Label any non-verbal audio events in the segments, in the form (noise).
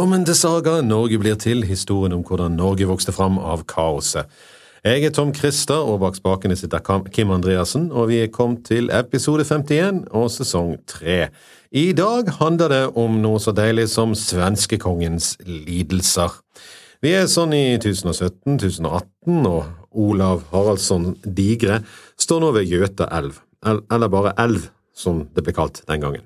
Velkommen til Saga Norge blir til, historien om hvordan Norge vokste fram av kaoset. Jeg er Tom Christer, og bak spakene sitter Kim Andreassen, og vi er kommet til episode 51 og sesong 3. I dag handler det om noe så deilig som svenskekongens lidelser. Vi er sånn i 2017-2018, og Olav Haraldsson Digre står nå ved Gjøta elv, eller bare elv, som det ble kalt den gangen.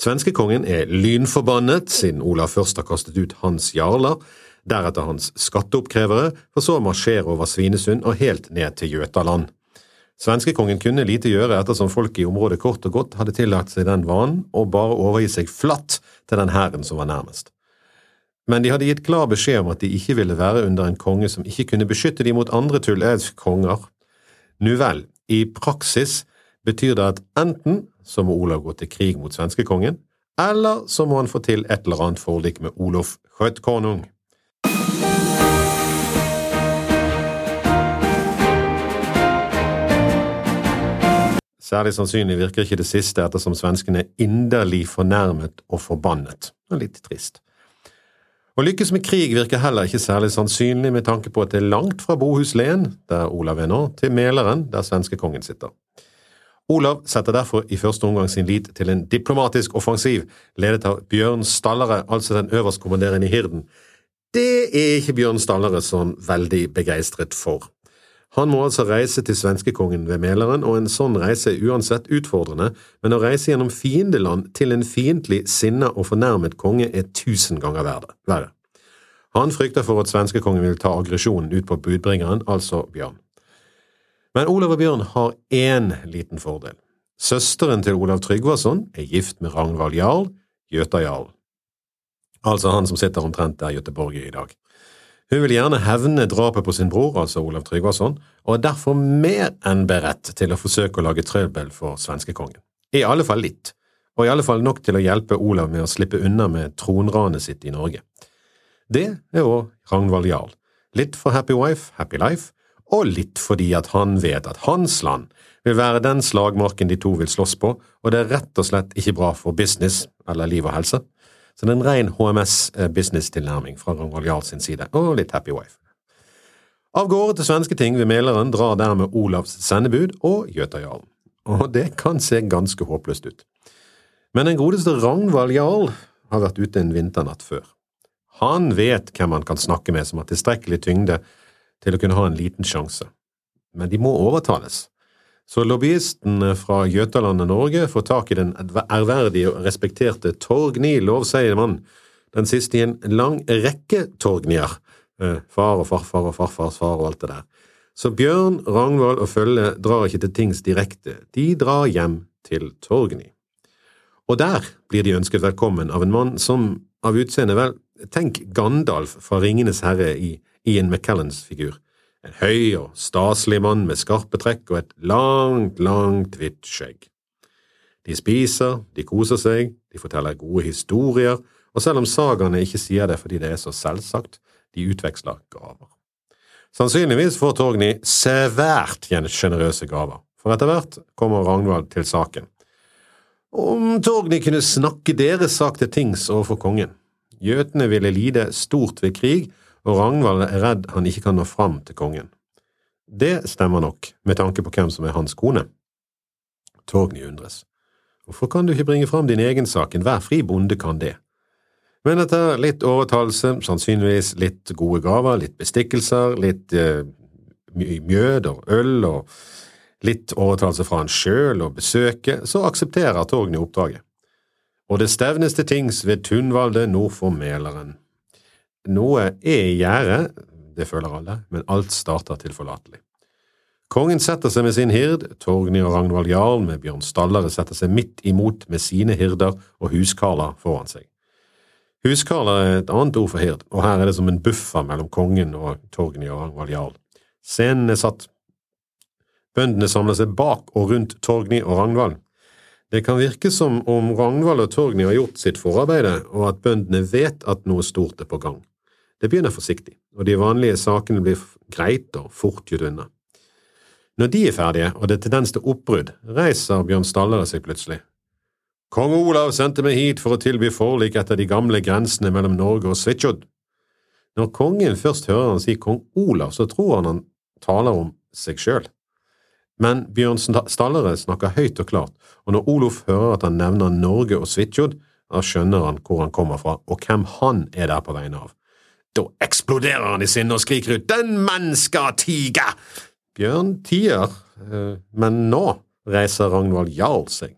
Svenskekongen er lynforbannet siden Olav først har kastet ut hans jarler, deretter hans skatteoppkrevere, for så å marsjere over Svinesund og helt ned til Jøtaland. Svenskekongen kunne lite gjøre ettersom folk i området kort og godt hadde tillagt seg den vanen og bare overgi seg flatt til den hæren som var nærmest. Men de hadde gitt klar beskjed om at de ikke ville være under en konge som ikke kunne beskytte dem mot andre tullevskonger. Nu vel, i praksis betyr det at enten så må Olav gå til krig mot svenskekongen, eller så må han få til et eller annet forlik med Olof Skjøtkonung. Særlig sannsynlig virker ikke det siste, ettersom svenskene er inderlig fornærmet og forbannet. Og litt trist. Å lykkes med krig virker heller ikke særlig sannsynlig med tanke på at det er langt fra Bohuslen, der Olav er nå, til Mæleren, der svenskekongen sitter. Olav setter derfor i første omgang sin lit til en diplomatisk offensiv, ledet av Bjørn Stallere, altså den øverstkommanderende i hirden. Det er ikke Bjørn Stallere sånn veldig begeistret for. Han må altså reise til svenskekongen ved Mæleren, og en sånn reise er uansett utfordrende, men å reise gjennom fiendeland til en fiendtlig, sinna og fornærmet konge er tusen ganger verre. Han frykter for at svenskekongen vil ta aggresjonen ut på budbringeren, altså Bjørn. Men Olav og Bjørn har én liten fordel. Søsteren til Olav Tryggvason er gift med Ragnvald Jarl, Gjøta Jarl. Altså han som sitter omtrent der Göteborg er i dag. Hun vil gjerne hevne drapet på sin bror, altså Olav Tryggvason, og er derfor mer enn beredt til å forsøke å lage trøbbel for svenskekongen. I alle fall litt, og i alle fall nok til å hjelpe Olav med å slippe unna med tronranet sitt i Norge. Det er òg Ragnvald Jarl. Litt for happy wife, happy life, og litt fordi at han vet at hans land vil være den slagmarken de to vil slåss på, og det er rett og slett ikke bra for business eller liv og helse. Så det er en ren HMS-business-tilnærming fra Ragnvald Jarl sin side, og litt happy wife. Av gårde til svensketing ved Mæleren drar dermed Olavs sendebud og Jøtajarlen, og det kan se ganske håpløst ut. Men den godeste Ragnvald Jarl har vært ute en vinternatt før. Han vet hvem han kan snakke med som har tilstrekkelig tyngde til å kunne ha en liten sjanse. Men de må overtales. Så lobbyisten fra Jøtalandet Norge får tak i den ærverdige og respekterte Torgny Lovseiemann, den siste i en lang rekke Torgnier, eh, far og farfar og farfars far og alt det der. Så Bjørn, Ragnvald og følge drar ikke til tings direkte, de drar hjem til Torgny. Og der blir de ønsket velkommen av en mann som av utseende, vel, tenk Gandalf fra Ringenes herre i Ian McKellens figur. En høy og staselig mann med skarpe trekk og et langt, langt, hvitt skjegg. De spiser, de koser seg, de forteller gode historier, og selv om sagaene ikke sier det fordi det er så selvsagt, de utveksler gaver. Sannsynligvis får Torgny svært sjenerøse gaver, for etter hvert kommer Ragnvald til saken. Om Torgny kunne snakke deres sak til tings overfor kongen. Jøtene ville lide stort ved krig, og Ragnvald er redd han ikke kan nå fram til kongen. Det stemmer nok, med tanke på hvem som er hans kone. Torgny undres. Hvorfor kan du ikke bringe fram din egen sak, enhver fri bonde kan det. Men etter litt overtalelse, sannsynligvis litt gode gaver, litt bestikkelser, litt eh, mjød og øl og litt overtalelse fra han sjøl og besøket, så aksepterer Torgny oppdraget. Og det stevnes til tings ved Tunvalde nord for Mæleren. Noe er i gjære, det føler alle, men alt starter tilforlatelig. Kongen setter seg med sin hird, Torgny og Ragnvald Jarl med Bjørn Stallare setter seg midt imot med sine hirder og huskarler foran seg. Huskarler er et annet ord for hird, og her er det som en buffer mellom kongen og Torgny og Ragnvald Jarl. Scenen er satt. Bøndene samler seg bak og rundt Torgny og Ragnvald. Det kan virke som om Ragnvald og Torgny har gjort sitt forarbeide, og at bøndene vet at noe stort er på gang. Det begynner forsiktig, og de vanlige sakene blir greit og fort gjort unna. Når de er ferdige og det er tendens til oppbrudd, reiser Bjørn Stallere seg plutselig. Kong Olav sendte meg hit for å tilby forlik etter de gamle grensene mellom Norge og Svitsjod. Når kongen først hører han si kong Olav, så tror han han taler om seg sjøl. Men Bjørn Stallere snakker høyt og klart, og når Olof hører at han nevner Norge og Svitsjod, da skjønner han hvor han kommer fra, og hvem han er der på vegne av. Da eksploderer han i sinne og skriker ut Den menn skal tige! Bjørn tier, eh, men nå reiser Ragnvald Jarl seg.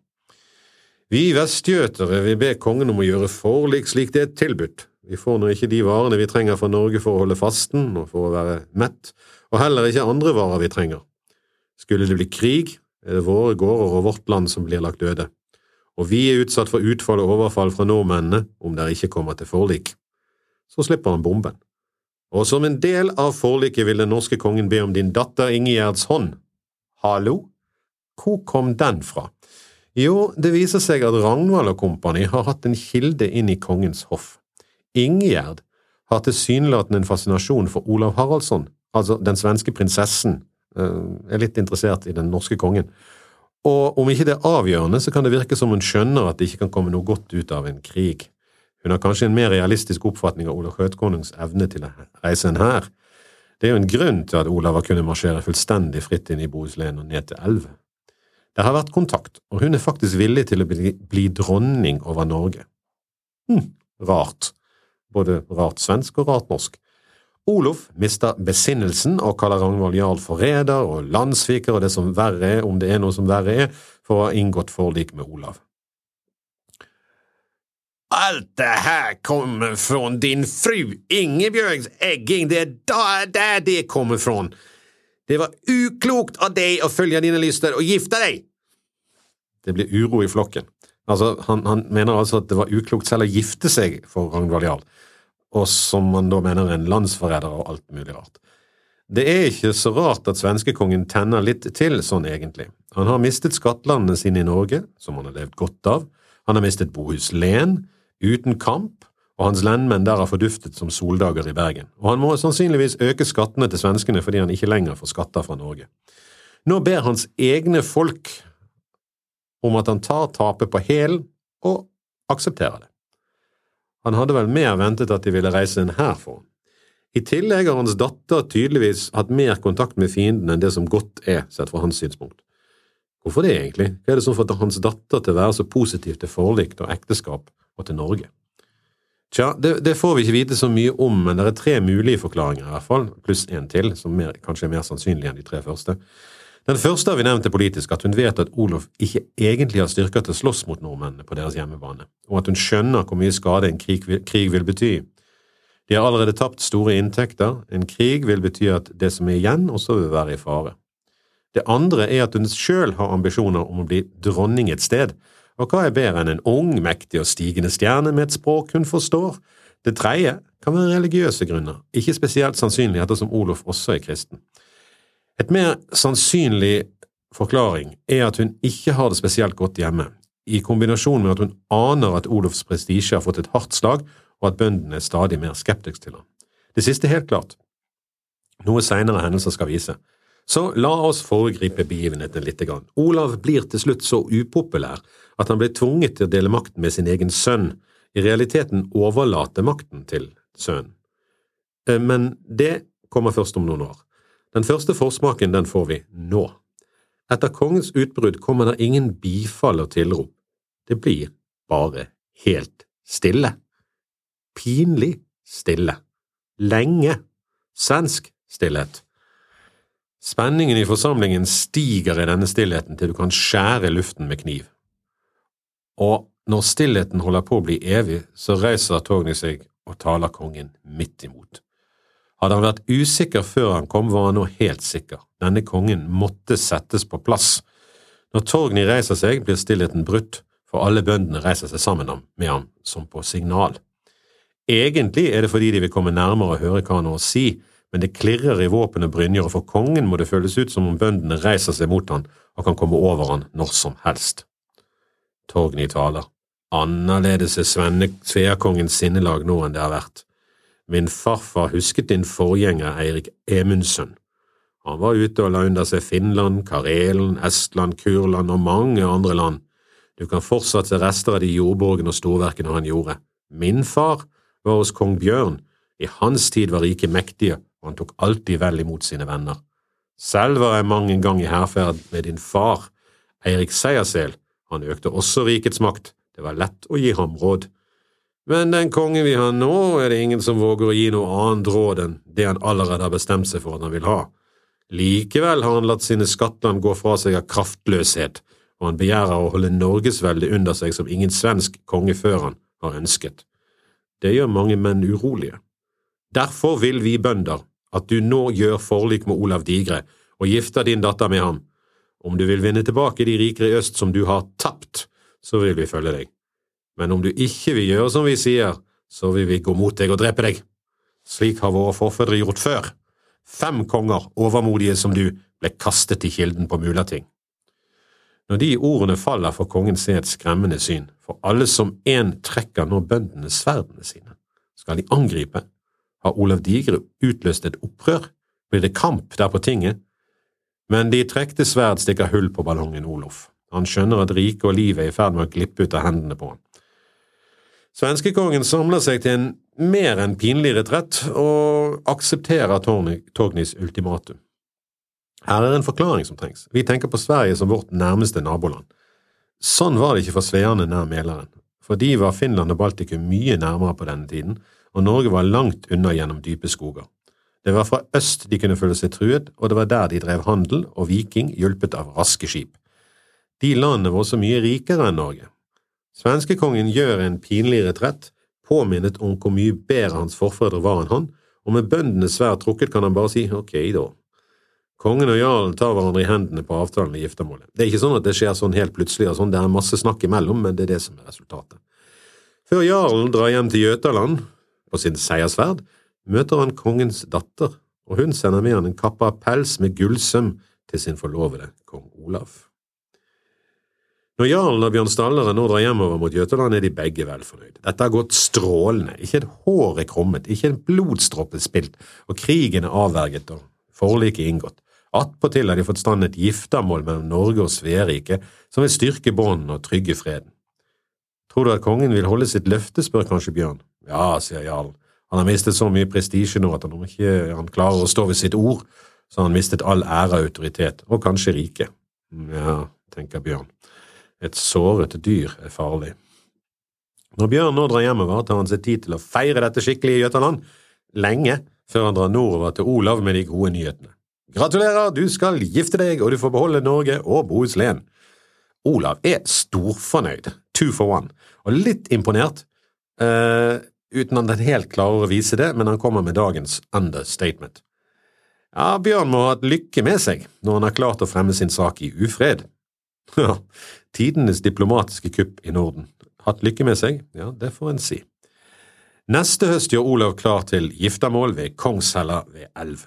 Vi vestgjøtere vil be kongen om å gjøre forlik slik det er tilbudt. Vi får nå ikke de varene vi trenger fra Norge for å holde fasten og for å være mett, og heller ikke andre varer vi trenger. Skulle det bli krig, er det våre gårder og vårt land som blir lagt døde, og vi er utsatt for utfall og overfall fra nordmennene om det ikke kommer til forlik. Så slipper han bomben. Og som en del av forliket vil den norske kongen be om din datter Ingegjerds hånd. Hallo? Hvor kom den fra? Jo, det viser seg at Ragnvald og kompani har hatt en kilde inn i kongens hoff. Ingjerd har tilsynelatende en fascinasjon for Olav Haraldsson, altså den svenske prinsessen, eh, er litt interessert i den norske kongen. Og om ikke det er avgjørende, så kan det virke som hun skjønner at det ikke kan komme noe godt ut av en krig. Hun har kanskje en mer realistisk oppfatning av Olav Skjøtkonungs evne til å reise en hær. Det er jo en grunn til at Olav har kunnet marsjere fullstendig fritt inn i Bohuslän og ned til elven. Det har vært kontakt, og hun er faktisk villig til å bli, bli dronning over Norge. Hm, rart. Både rart svensk og rart norsk. Olof mister besinnelsen og kaller Ragnvald jarl forræder og landssviker og det som verre er, om det er noe som verre er, for å ha inngått forlik med Olav. Alt det her kommer fra din fru Ingebjørgs egging, det er der det kommer fra. Det var uklokt av deg å følge dine lyster og gifte deg! Det blir uro i flokken. Altså, han, han, mener altså at det var uklokt selv å gifte seg for Ragnvald Jarl, og som han da mener er en landsforræder og alt mulig rart. Det er ikke så rart at svenskekongen tenner litt til sånn egentlig. Han har mistet skattlandene sine i Norge, som han har levd godt av, han har mistet Bohuslän, uten kamp, og hans lendmenn der har forduftet som soldager i Bergen, og han må sannsynligvis øke skattene til svenskene fordi han ikke lenger får skatter fra Norge. Nå ber hans egne folk om at han tar tapet på hælen og aksepterer det. Han hadde vel mer ventet at de ville reise en hær for ham. I tillegg har hans datter tydeligvis hatt mer kontakt med fienden enn det som godt er, sett fra hans synspunkt. Hvorfor det, egentlig? Hva er det som får hans datter til å være så positiv til forlik og ekteskap og til Norge? Tja, det, det, får vi ikke vite så mye om, men det er tre mulige forklaringer, i hvert fall, pluss en til, som mer, kanskje er mer sannsynlig enn de tre første. Den første har vi nevnt er politisk, at hun vet at Olof ikke egentlig har styrker til å slåss mot nordmennene på deres hjemmebane, og at hun skjønner hvor mye skade en krig, krig vil bety. De har allerede tapt store inntekter, en krig vil bety at det som er igjen, også vil være i fare. Det andre er at hun sjøl har ambisjoner om å bli dronning et sted, og hva er bedre enn en ung, mektig og stigende stjerne med et språk hun forstår? Det tredje kan være religiøse grunner, ikke spesielt sannsynlig ettersom Olof også er kristen. Et mer sannsynlig forklaring er at hun ikke har det spesielt godt hjemme, i kombinasjon med at hun aner at Olofs prestisje har fått et hardt slag, og at bøndene er stadig mer skeptiske til ham. Det siste er helt klart. Noe senere hendelser skal vise. Så la oss foregripe begivenheten litt. Olav blir til slutt så upopulær at han blir tvunget til å dele makten med sin egen sønn, i realiteten overlate makten til sønnen. Eh, men det kommer først om noen år. Den første forsmaken den får vi nå. Etter kongens utbrudd kommer det ingen bifall og tilrop. Det blir bare helt stille. Pinlig stille. Lenge. Svensk stillhet. Spenningen i forsamlingen stiger i denne stillheten til du kan skjære luften med kniv. Og når stillheten holder på å bli evig, så reiser Togny seg og taler kongen midt imot. Hadde han vært usikker før han kom, var han nå helt sikker. Denne kongen måtte settes på plass. Når Torgny reiser seg, blir stillheten brutt, for alle bøndene reiser seg sammen med ham, som på signal. Egentlig er det fordi de vil komme nærmere og høre hva han har å si, men det klirrer i våpen og brynjer, og for kongen må det føles ut som om bøndene reiser seg mot han og kan komme over han når som helst. Torgny taler. Annerledes er Svenne Sveakongens sinnelag nå enn det har vært. Min farfar husket din forgjenger Eirik Emundsen. Han var ute og la under seg Finland, Karelen, Estland, Kurland og mange andre land. Du kan fortsatt se rester av de jordborgene og storverkene han gjorde. Min far var hos kong Bjørn. I hans tid var riket mektige, han tok alltid vel imot sine venner. Selv var jeg mange gang i hærferd med din far, Eirik Seiersel. Han økte også rikets makt. Det var lett å gi ham råd. Men den kongen vi har nå, er det ingen som våger å gi noe annet råd enn det han allerede har bestemt seg for at han vil ha. Likevel har han latt sine skattland gå fra seg av kraftløshet, og han begjærer å holde norgesveldet under seg som ingen svensk konge før han har ønsket. Det gjør mange menn urolige. Derfor vil vi bønder at du nå gjør forlik med Olav Digre og gifter din datter med ham. Om du vil vinne tilbake de rikere i øst som du har tapt, så vil vi følge deg. Men om du ikke vil gjøre som vi sier, så vil vi gå mot deg og drepe deg. Slik har våre forfedre gjort før. Fem konger, overmodige som du, ble kastet i kilden på Mulating. Når de ordene faller, får kongen se et skremmende syn, for alle som én trekker nå bøndene sverdene sine. Skal de angripe? Har Olav Digre utløst et opprør? Blir det kamp der på tinget? Men de trekte sverd stikker hull på ballongen Olof. Han skjønner at riket og livet er i ferd med å glippe ut av hendene på han. Svenskekongen samler seg til en mer enn pinlig retrett og aksepterer Torgnis ultimatum. Her er en forklaring som trengs. Vi tenker på Sverige som vårt nærmeste naboland. Sånn var det ikke for sveene nær Mæleren. for de var Finland og Baltikum mye nærmere på denne tiden, og Norge var langt unna gjennom dype skoger. Det var fra øst de kunne føle seg truet, og det var der de drev handel og viking hjulpet av raske skip. De landene var også mye rikere enn Norge. Svenskekongen gjør en pinlig retrett, påminnet om hvor mye bedre hans forfedre var enn han, og med bøndenes sverd trukket kan han bare si ok, da. Kongen og jarlen tar hverandre i hendene på avtalen ved giftermålet. Det er ikke sånn at det skjer sånn helt plutselig, og sånn, det er masse snakk imellom, men det er det som er resultatet. Før jarlen drar hjem til Jøtaland på sin seiersverd, møter han kongens datter, og hun sender med han en kappe av pels med gullsøm til sin forlovede kong Olav. Når jarlen og Bjørn Stallere nå drar hjemover mot Jøtaland, er de begge vel fornøyd. Dette har gått strålende, ikke et hår er krummet, ikke en blodsdråpe spilt, og krigen er avverget og forliket inngått. Attpåtil har de fått stand et giftermål mellom Norge og Sverige som vil styrke båndene og trygge freden. Tror du at kongen vil holde sitt løfte, spør kanskje Bjørn. Ja, sier Jarl. han har mistet så mye prestisje nå at han ikke han klarer å stå ved sitt ord, så han har mistet all ære og autoritet, og kanskje rike. Ja, tenker Bjørn, et såret dyr er farlig. Når Bjørn nå drar hjemover, tar han seg tid til å feire dette skikkelig i Jøtaland, lenge før han drar nordover til Olav med de gode nyhetene. Gratulerer, du skal gifte deg, og du får beholde Norge og Bohuslän. Olav er storfornøyd, two for one, og litt imponert, uh, uten at han helt klarer å vise det, men han kommer med dagens understatement. Ja, Bjørn må ha hatt lykke med seg når han har klart å fremme sin sak i ufred. (laughs) Ja, tidenes diplomatiske kupp i Norden. Hatt lykke med seg? Ja, det får en si. Neste høst gjør Olav klar til giftermål ved Kongshella ved elv.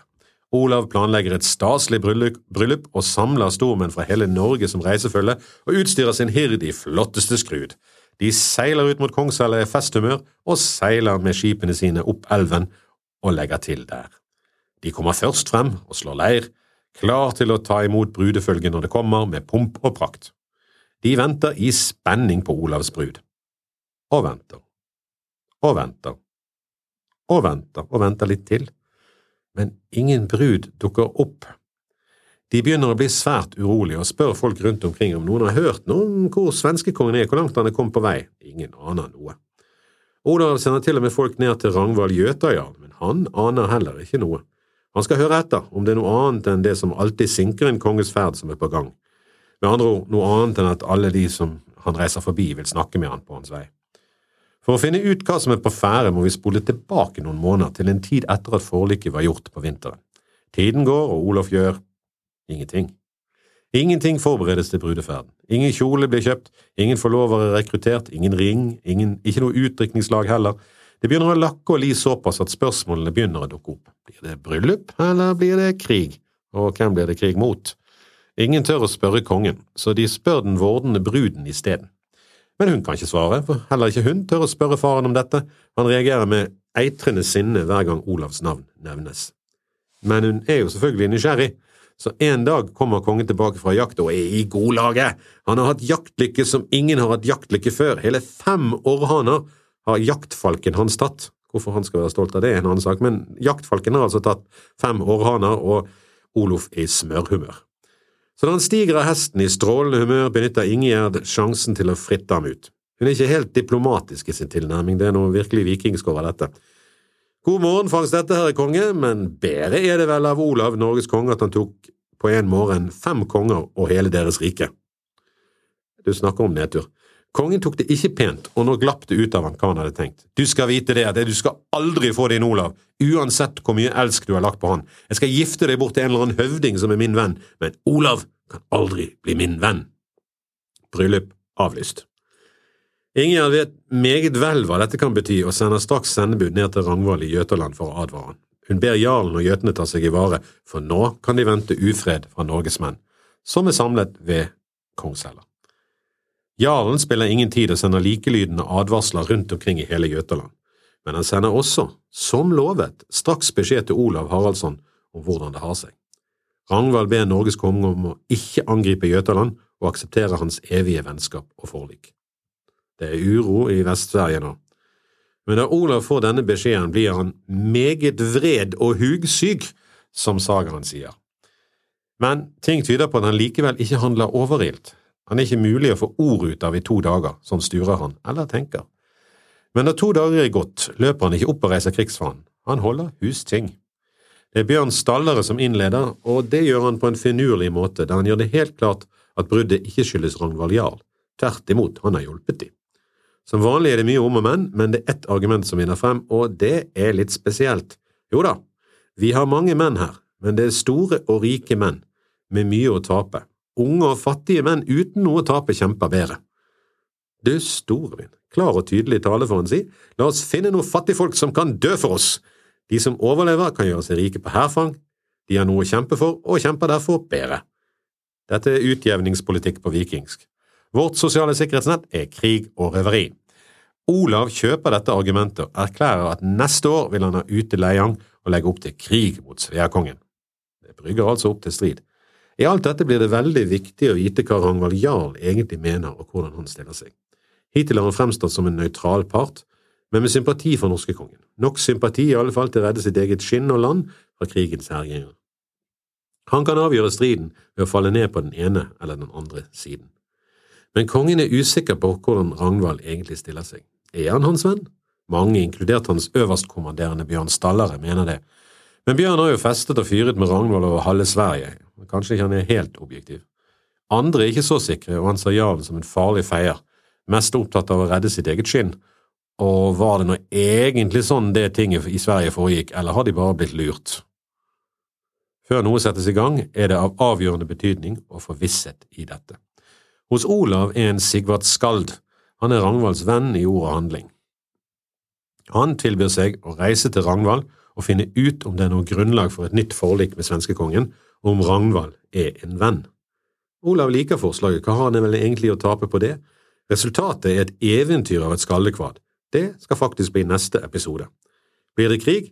Olav planlegger et staselig bryllup og samler stormenn fra hele Norge som reisefølge og utstyrer sin hird i flotteste skrud. De seiler ut mot Kongshallet i festhumør og seiler med skipene sine opp elven og legger til der. De kommer først frem og slår leir, klar til å ta imot brudefølget når det kommer, med pomp og prakt. De venter i spenning på Olavs brud. Og venter. Og venter. Og venter og venter litt til men ingen brud dukker opp. De begynner å bli svært urolige og spør folk rundt omkring om noen har hørt noe om hvor svenskekongen er, hvor langt han er kommet på vei. Ingen aner noe. Odal sender til og med folk ned til Rangvald Jøtajarl, men han aner heller ikke noe. Han skal høre etter om det er noe annet enn det som alltid sinker en konges ferd som er på gang. Med andre ord noe annet enn at alle de som han reiser forbi, vil snakke med han på hans vei. For å finne ut hva som er på ferde, må vi spole tilbake noen måneder til en tid etter at forliket var gjort på vinteren. Tiden går, og Olof gjør ingenting. Ingenting forberedes til brudeferden. Ingen kjole blir kjøpt, ingen forlovere rekruttert, ingen ring, ingen, ikke noe utdrikningslag heller. Det begynner å lakke og li såpass at spørsmålene begynner å dukke opp. Blir det bryllup, eller blir det krig? Og hvem blir det krig mot? Ingen tør å spørre kongen, så de spør den vordende bruden isteden. Men hun kan ikke svare, for heller ikke hun tør å spørre faren om dette. Han reagerer med eitrende sinne hver gang Olavs navn nevnes. Men hun er jo selvfølgelig nysgjerrig, Så en dag kommer kongen tilbake fra jakt og er i godlaget. Han har hatt jaktlykke som ingen har hatt jaktlykke før. Hele fem orrhaner har jaktfalken hans tatt. Hvorfor han skal være stolt av det, er en annen sak, men jaktfalken har altså tatt fem orrhaner, og Olof er i smørhumør. Så da han stiger av hesten i strålende humør, benytter Ingjerd sjansen til å fritte ham ut. Hun er ikke helt diplomatisk i sin tilnærming, det er noe virkelig vikingsk over dette. God morgen, Frans, dette, herre konge, men bedre er det vel av Olav, Norges konge, at han tok på en morgen fem konger og hele deres rike. Du snakker om nedtur. Kongen tok det ikke pent, og nå glapp det ut av han hva han hadde tenkt. Du skal vite det, at du skal aldri få din Olav, uansett hvor mye elsk du har lagt på han. Jeg skal gifte deg bort til en eller annen høvding som er min venn, men Olav kan aldri bli min venn. Bryllup avlyst. Ingjerd vet meget vel hva dette kan bety, og sender straks sendebud ned til Rangvald i Jøtaland for å advare han. Hun ber jarlen og jøtene ta seg i vare, for nå kan de vente ufred fra Norges menn, som er samlet ved Kongshella. Jarlen spiller ingen tid og sender likelydende advarsler rundt omkring i hele Jøtaland, men han sender også, som lovet, straks beskjed til Olav Haraldsson om hvordan det har seg. Rangvald ber Norges konge om å ikke angripe Jøtaland og akseptere hans evige vennskap og forlik. Det er uro i Vest-Sverige nå, men da Olav får denne beskjeden, blir han meget vred og hugsyk, som sagaen sier. Men ting tyder på at han likevel ikke handler overilt. Han er ikke mulig å få ord ut av i to dager, sånn sturer han, eller tenker. Men når to dager er gått, løper han ikke opp og reiser krigsfanen. Han holder husting. Det er Bjørn Stallere som innleder, og det gjør han på en finurlig måte, der han gjør det helt klart at bruddet ikke skyldes Ragnvald Jarl. Tvert imot, han har hjulpet dem. Som vanlig er det mye om og men, men det er ett argument som vinner frem, og det er litt spesielt. Jo da, vi har mange menn her, men det er store og rike menn, med mye å tape, Unge og fattige menn uten noe å tape kjemper bedre. Du store min, klar og tydelig tale får han si, la oss finne noen fattigfolk som kan dø for oss. De som overlever, kan gjøre seg rike på hærfang, de har noe å kjempe for og kjemper derfor bedre. Dette er utjevningspolitikk på vikingsk. Vårt sosiale sikkerhetsnett er krig og røveri. Olav kjøper dette argumentet og erklærer at neste år vil han ha ute leian og legge opp til krig mot Sveakongen. Det brygger altså opp til strid. I alt dette blir det veldig viktig å vite hva Ragnvald Jarl egentlig mener og hvordan han stiller seg. Hittil har han fremstått som en nøytral part, men med sympati for norskekongen. Nok sympati i alle fall til å redde sitt eget skinn og land fra krigens herjinger. Han kan avgjøre striden ved å falle ned på den ene eller den andre siden. Men kongen er usikker på hvordan Ragnvald egentlig stiller seg. Er han hans venn? Mange, inkludert hans øverstkommanderende Bjørn Stallare, mener det, men Bjørn har jo festet og fyret med Ragnvald over halve Sverige, kanskje ikke han er helt objektiv. Andre er ikke så sikre og anser jarlen som en farlig feier, mest opptatt av å redde sitt eget skinn. Og var det nå egentlig sånn det tinget i Sverige foregikk, eller har de bare blitt lurt? Før noe settes i gang, er det av avgjørende betydning å få visshet i dette. Hos Olav er en Sigvart Skald, han er Ragnvalds venn i ord og handling. Han tilbyr seg å reise til Ragnvald og finne ut om det er noe grunnlag for et nytt forlik med svenskekongen, og om Ragnvald er en venn. Olav liker forslaget, hva har han vel egentlig å tape på det? Resultatet er et eventyr av et skallekvad. Det skal faktisk bli neste episode. Blir det krig?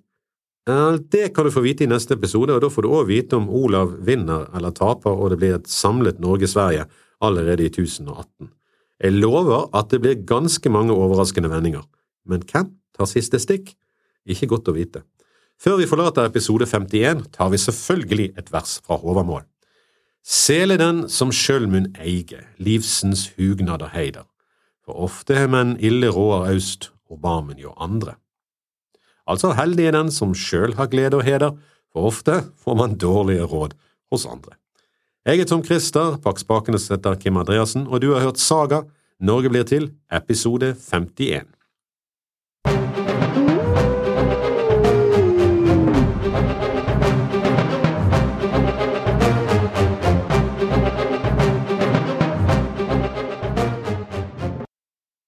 Det kan du få vite i neste episode, og da får du òg vite om Olav vinner eller taper, og det blir et samlet Norge-Sverige allerede i 1018. Jeg lover at det blir ganske mange overraskende vendinger, men hvem tar siste stikk? Ikke godt å vite. Før vi forlater episode 51, tar vi selvfølgelig et vers fra Håvamål. Sele den som sjøl munn eige, livsens hugnader heider, for ofte har menn ille råder aust, og barmen jo andre. Altså heldig er den som sjøl har glede og heder, for ofte får man dårlige råd hos andre. Jeg er Tom Christer, bak spakene setter Kim Andreassen, og du har hørt Saga, Norge blir til, episode 51.